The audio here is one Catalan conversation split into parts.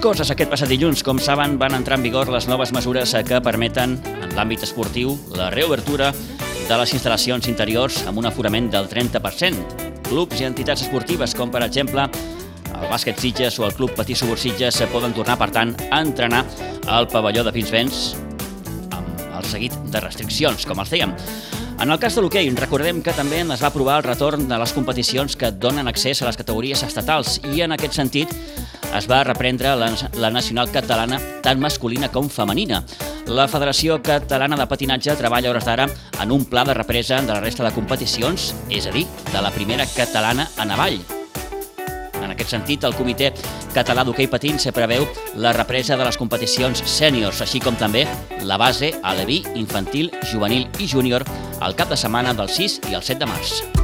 Coses aquest passat dilluns. Com saben, van entrar en vigor les noves mesures que permeten, en l'àmbit esportiu, la reobertura de les instal·lacions interiors amb un aforament del 30%. Clubs i entitats esportives, com per exemple el bàsquet Sitges o el Club Patí Subur Sitges, poden tornar, per tant, a entrenar al pavelló de Pinsbens amb el seguit de restriccions, com els dèiem. En el cas de l'hoquei, recordem que també es va aprovar el retorn de les competicions que donen accés a les categories estatals i en aquest sentit es va reprendre la, la nacional catalana tant masculina com femenina. La Federació Catalana de Patinatge treballa hores d'ara en un pla de represa de la resta de competicions, és a dir, de la primera catalana a Navall. En aquest sentit, el Comitè Català d'Hockey Patins preveu la represa de les competicions sèniors, així com també la base, aleví, infantil, juvenil i júnior al cap de setmana del 6 i el 7 de març.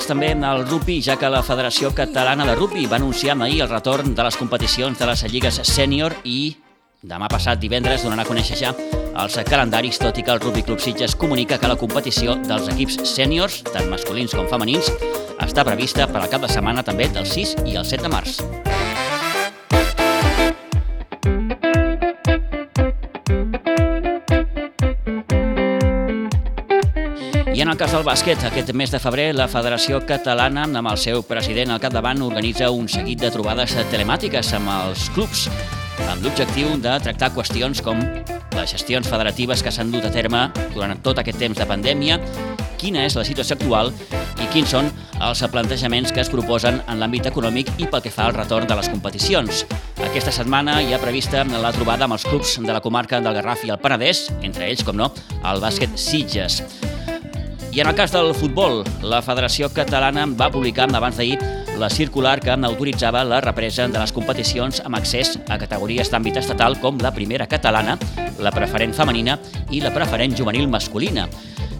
Novetats també al rugby, ja que la Federació Catalana de Rugby va anunciar ahir el retorn de les competicions de les lligues sènior i demà passat divendres donarà a conèixer ja els calendaris, tot i que el Rugby Club Sitges comunica que la competició dels equips sèniors, tant masculins com femenins, està prevista per al cap de setmana també del 6 i el 7 de març. I en el cas del bàsquet, aquest mes de febrer, la Federació Catalana, amb el seu president al capdavant, organitza un seguit de trobades telemàtiques amb els clubs, amb l'objectiu de tractar qüestions com les gestions federatives que s'han dut a terme durant tot aquest temps de pandèmia, quina és la situació actual i quins són els plantejaments que es proposen en l'àmbit econòmic i pel que fa al retorn de les competicions. Aquesta setmana hi ha prevista la trobada amb els clubs de la comarca del Garraf i el Penedès, entre ells, com no, el bàsquet Sitges. I en el cas del futbol, la Federació Catalana va publicar abans d'ahir la circular que autoritzava la represa de les competicions amb accés a categories d'àmbit estatal com la primera catalana, la preferent femenina i la preferent juvenil masculina.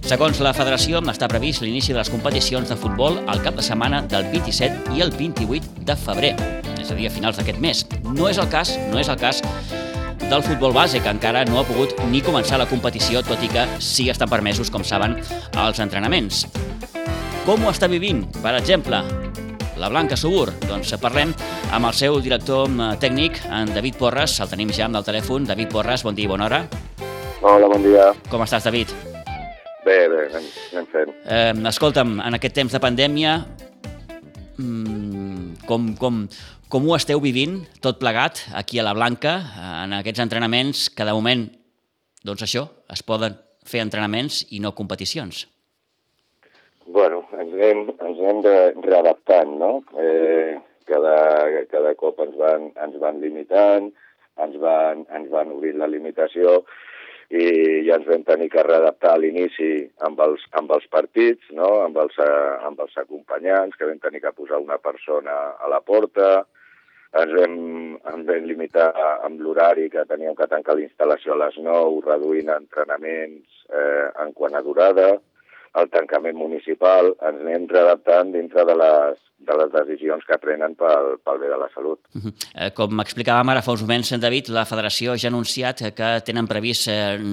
Segons la federació, està previst l'inici de les competicions de futbol al cap de setmana del 27 i el 28 de febrer, és a dir, a finals d'aquest mes. No és el cas, no és el cas del futbol base, que encara no ha pogut ni començar la competició, tot i que sí estan permesos, com saben, els entrenaments. Com ho està vivint, per exemple, la Blanca Subur? Doncs parlem amb el seu director eh, tècnic, en David Porres. El tenim ja amb el telèfon. David Porres, bon dia i bona hora. Hola, bon dia. Com estàs, David? Bé, bé, anem, anem fent. Eh, escolta'm, en aquest temps de pandèmia, mmm, com, com, com ho esteu vivint, tot plegat, aquí a la Blanca, en aquests entrenaments que de moment, doncs això, es poden fer entrenaments i no competicions? Bueno, ens anem, ens anem de, readaptant, no? Eh, cada, cada cop ens van, ens van limitant, ens van, ens van obrir la limitació i ja ens vam tenir que readaptar a l'inici amb, els, amb els partits, no? amb, els, amb els acompanyants, que vam tenir que posar una persona a la porta, ens vam, ens vam limitar amb l'horari que teníem que tancar la instal·lació a les 9, reduint entrenaments eh, en quant a durada, el tancament municipal, ens anem readaptant dintre de les, de les decisions que prenen pel, pel bé de la salut. Uh -huh. Com explicàvem ara fa uns moments, David, la federació ja ha anunciat que tenen previst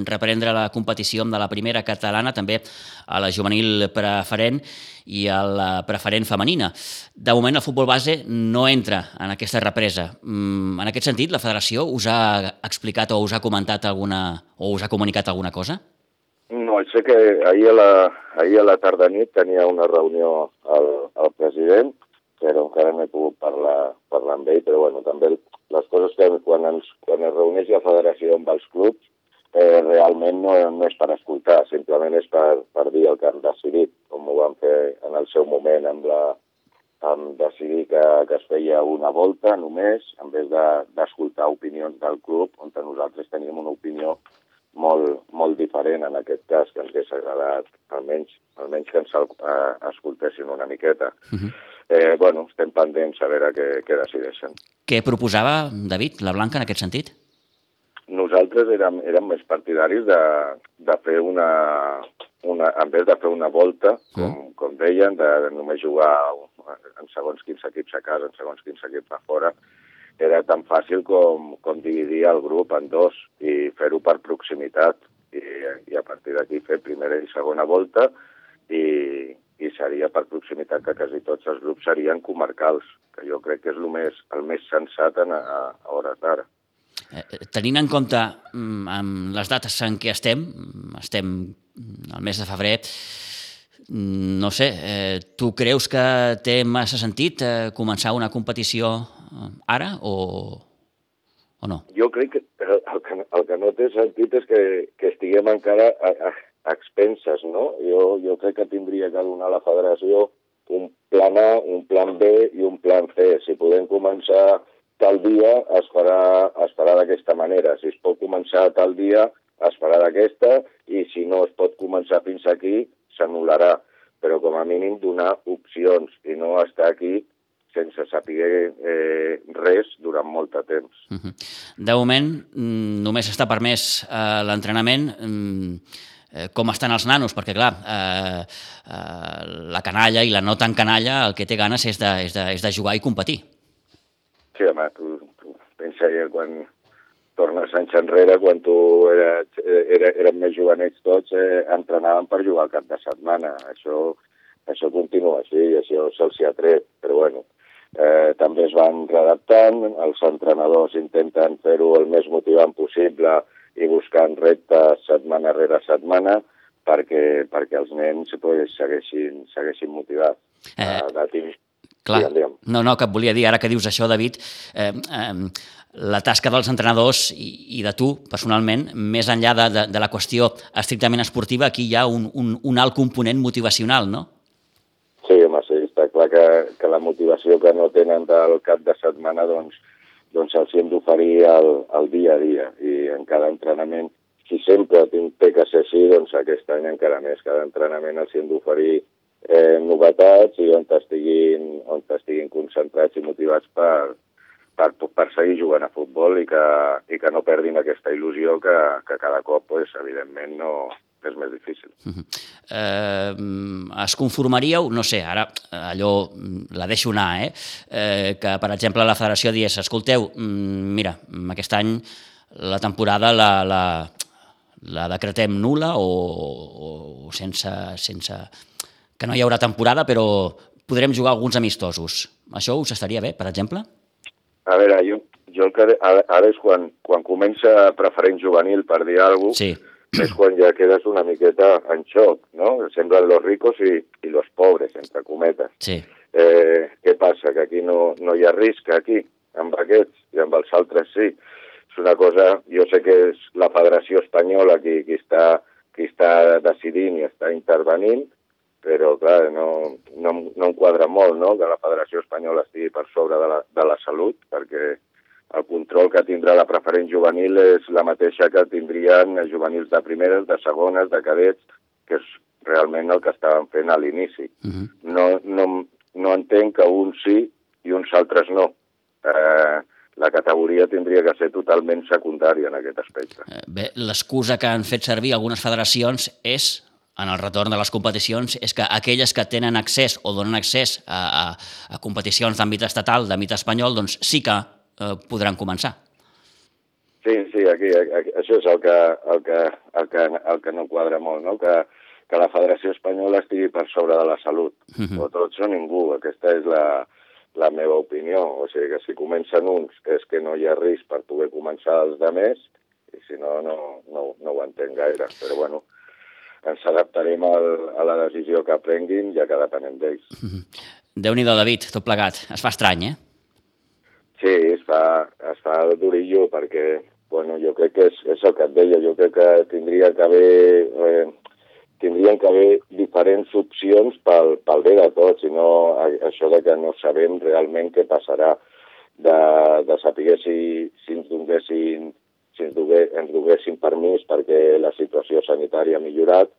reprendre la competició de la primera catalana, també a la juvenil preferent i a la preferent femenina. De moment, el futbol base no entra en aquesta represa. Mm, en aquest sentit, la federació us ha explicat o us ha comentat alguna, o us ha comunicat alguna cosa? No, sé que ahir a la, ahir a la tarda nit tenia una reunió al, al president, però encara no he pogut parlar, parlar amb ell, però bueno, també les coses que quan, ens, quan es reuneix la federació amb els clubs eh, realment no, no és per escoltar, simplement és per, per dir el que han decidit, com ho van fer en el seu moment amb la, amb decidir que, que es feia una volta només, en vez d'escoltar de, opinions del club, on nosaltres teníem una opinió molt, molt diferent en aquest cas, que ens hauria agradat almenys, almenys que ens uh, escoltessin una miqueta. Uh -huh. eh, bueno, estem pendents a veure què, què decideixen. Què proposava, David, la Blanca, en aquest sentit? Nosaltres érem, érem més partidaris de, de fer una, una, en vez de fer una volta, com, uh -huh. com deien, de, de només jugar en segons quins equips a casa, en segons quins equips a fora, era tan fàcil com, com dividir el grup en dos i fer-ho per proximitat i, i a partir d'aquí fer primera i segona volta i, i seria per proximitat que quasi tots els grups serien comarcals, que jo crec que és el més, el més sensat en, a, a hores d'ara. Eh, tenint en compte mm, amb les dates en què estem, estem al mes de febrer, mm, no sé, eh, tu creus que té massa sentit eh, començar una competició eh, ara o, o no? Jo crec que el, que el que no té sentit és que, que estiguem encara a, a, a expenses, no? Jo, jo crec que tindria que donar a la federació un plan A, un plan B i un plan C. Si podem començar tal dia, es farà, es farà d'aquesta manera. Si es pot començar tal dia, es farà d'aquesta, i si no es pot començar fins aquí, s'anul·larà. Però com a mínim donar opcions i no estar aquí sense saber eh, res durant molt de temps. Uh -huh. De moment, mm, només està permès eh, l'entrenament mm, eh, com estan els nanos, perquè clar, eh, eh, la canalla i la no tan canalla el que té ganes és de, és de, és de jugar i competir. Sí, home, tu, tu pensa que quan tornes anys enrere, quan tu eres, era, eren més jovenets tots, eh, entrenaven per jugar al cap de setmana. Això, això continua així això se'ls ha tret, però bueno, eh, també es van redactant, els entrenadors intenten fer-ho el més motivant possible i buscant reptes setmana rere setmana perquè, perquè els nens pues, segueixin, segueixin motivats. Eh, de temps. Clar, digue'm, digue'm. no, no, que et volia dir, ara que dius això, David, eh, eh, la tasca dels entrenadors i, i de tu, personalment, més enllà de, de, de la qüestió estrictament esportiva, aquí hi ha un, un, un alt component motivacional, no? Sí, home, sí, està clar que, que la motivació que no tenen del cap de setmana, doncs, doncs els hem d'oferir el, el dia a dia i en cada entrenament, si sempre té que ser així, doncs aquest any encara més. Cada entrenament els hem d'oferir eh, novetats i on estiguin, on estiguin concentrats i motivats per, per, per seguir jugant a futbol i que, i que no perdin aquesta il·lusió que, que cada cop, pues, evidentment, no, és més difícil. Uh -huh. eh, es conformaríeu, no sé, ara allò la deixo anar, eh? eh que per exemple la federació digués, escolteu, mm, mira, aquest any la temporada la, la, la decretem nula o, o sense, sense... que no hi haurà temporada però podrem jugar alguns amistosos. Això us estaria bé, per exemple? A veure, jo, jo ara, ara és quan, quan comença preferent juvenil, per dir alguna cosa, sí és quan ja quedes una miqueta en xoc, no? Semblen los ricos i, i los pobres, entre cometes. Sí. Eh, què passa? Que aquí no, no hi ha risc, aquí, amb aquests, i amb els altres sí. És una cosa, jo sé que és la Federació Espanyola qui, qui, està, qui està decidint i està intervenint, però clar, no, no, no em quadra molt no? que la Federació Espanyola estigui per sobre de la, de la salut, perquè el control que tindrà la preferent juvenil és la mateixa que tindrien els juvenils de primeres, de segones, de cadets, que és realment el que estàvem fent a l'inici. Uh mhm. -huh. no, no, no entenc que uns sí i uns altres no. Eh, la categoria tindria que ser totalment secundària en aquest aspecte. Eh, bé, l'excusa que han fet servir algunes federacions és en el retorn de les competicions és que aquelles que tenen accés o donen accés a, a, a competicions d'àmbit estatal, d'àmbit espanyol, doncs sí que eh, podran començar. Sí, sí, aquí, aquí, això és el que, el, que, el, que, el que no quadra molt, no? que, que la Federació Espanyola estigui per sobre de la salut, uh -huh. o tots o ningú, aquesta és la, la meva opinió, o sigui que si comencen uns és que no hi ha risc per poder començar els de més, i si no, no, no, no ho entenc gaire, però bueno, ens adaptarem al, a la decisió que prenguin, ja que depenem d'ells. Uh -huh. Déu-n'hi-do, David, tot plegat. Es fa estrany, eh? Sí, es fa, es fa durillo perquè, bueno, jo crec que és, és el que et deia, jo crec que tindria que haver, eh, tindrien que haver diferents opcions pel, pel bé de tots, i no això de que no sabem realment què passarà, de, de saber si, si ens donessin si ens, dugué, ens donessin permís perquè la situació sanitària ha millorat,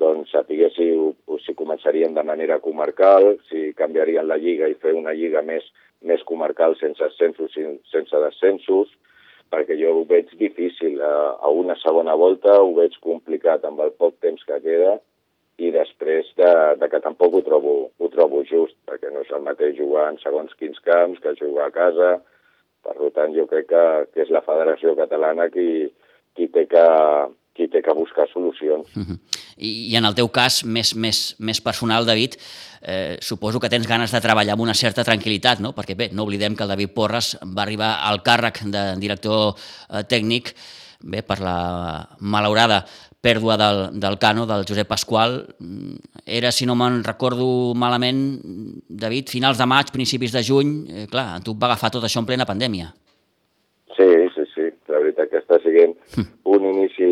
doncs saber si, si començarien de manera comarcal, si canviarien la lliga i fer una lliga més, més comarcal sense ascensos sense descensos, perquè jo ho veig difícil. A, a una segona volta ho veig complicat amb el poc temps que queda i després de, de que tampoc ho trobo, ho trobo just, perquè no és el mateix jugar en segons quins camps que jugar a casa. Per tant, jo crec que, que és la Federació Catalana qui, qui té que, qui té que buscar solucions. Uh -huh. I, I en el teu cas, més, més, més personal, David, eh, suposo que tens ganes de treballar amb una certa tranquil·litat, no? perquè bé, no oblidem que el David Porres va arribar al càrrec de director eh, tècnic bé, per la malaurada pèrdua del, del Cano, del Josep Pasqual. Era, si no me'n recordo malament, David, finals de maig, principis de juny, eh, clar, tu va agafar tot això en plena pandèmia. Sí, sí, sí, la veritat que està siguent hm. un inici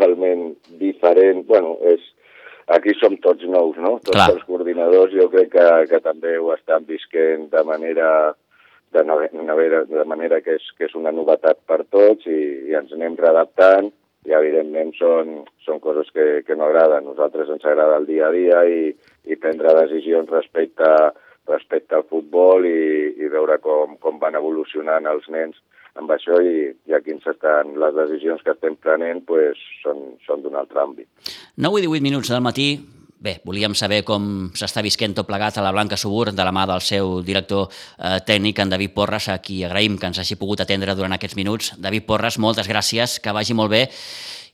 totalment diferent. bueno, és, aquí som tots nous, no? Tots Clar. els coordinadors jo crec que, que també ho estan visquent de manera de, manera, de manera que és, que és una novetat per tots i, i ens anem readaptant i evidentment són, són coses que, que no agraden. A nosaltres ens agrada el dia a dia i, i prendre decisions respecte, respecte al futbol i, i veure com, com van evolucionant els nens amb això i, i aquí ens estan, les decisions que estem prenent pues, són, són d'un altre àmbit. 9 i 18 minuts del matí, Bé, volíem saber com s'està visquent tot plegat a la Blanca Subur de la mà del seu director eh, tècnic, en David Porres, a qui agraïm que ens hagi pogut atendre durant aquests minuts. David Porres, moltes gràcies, que vagi molt bé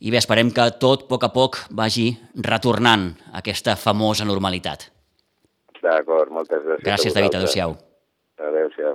i bé, esperem que tot, a poc a poc, vagi retornant a aquesta famosa normalitat. D'acord, moltes gràcies. Gràcies, David, adeu-siau. Adeu-siau.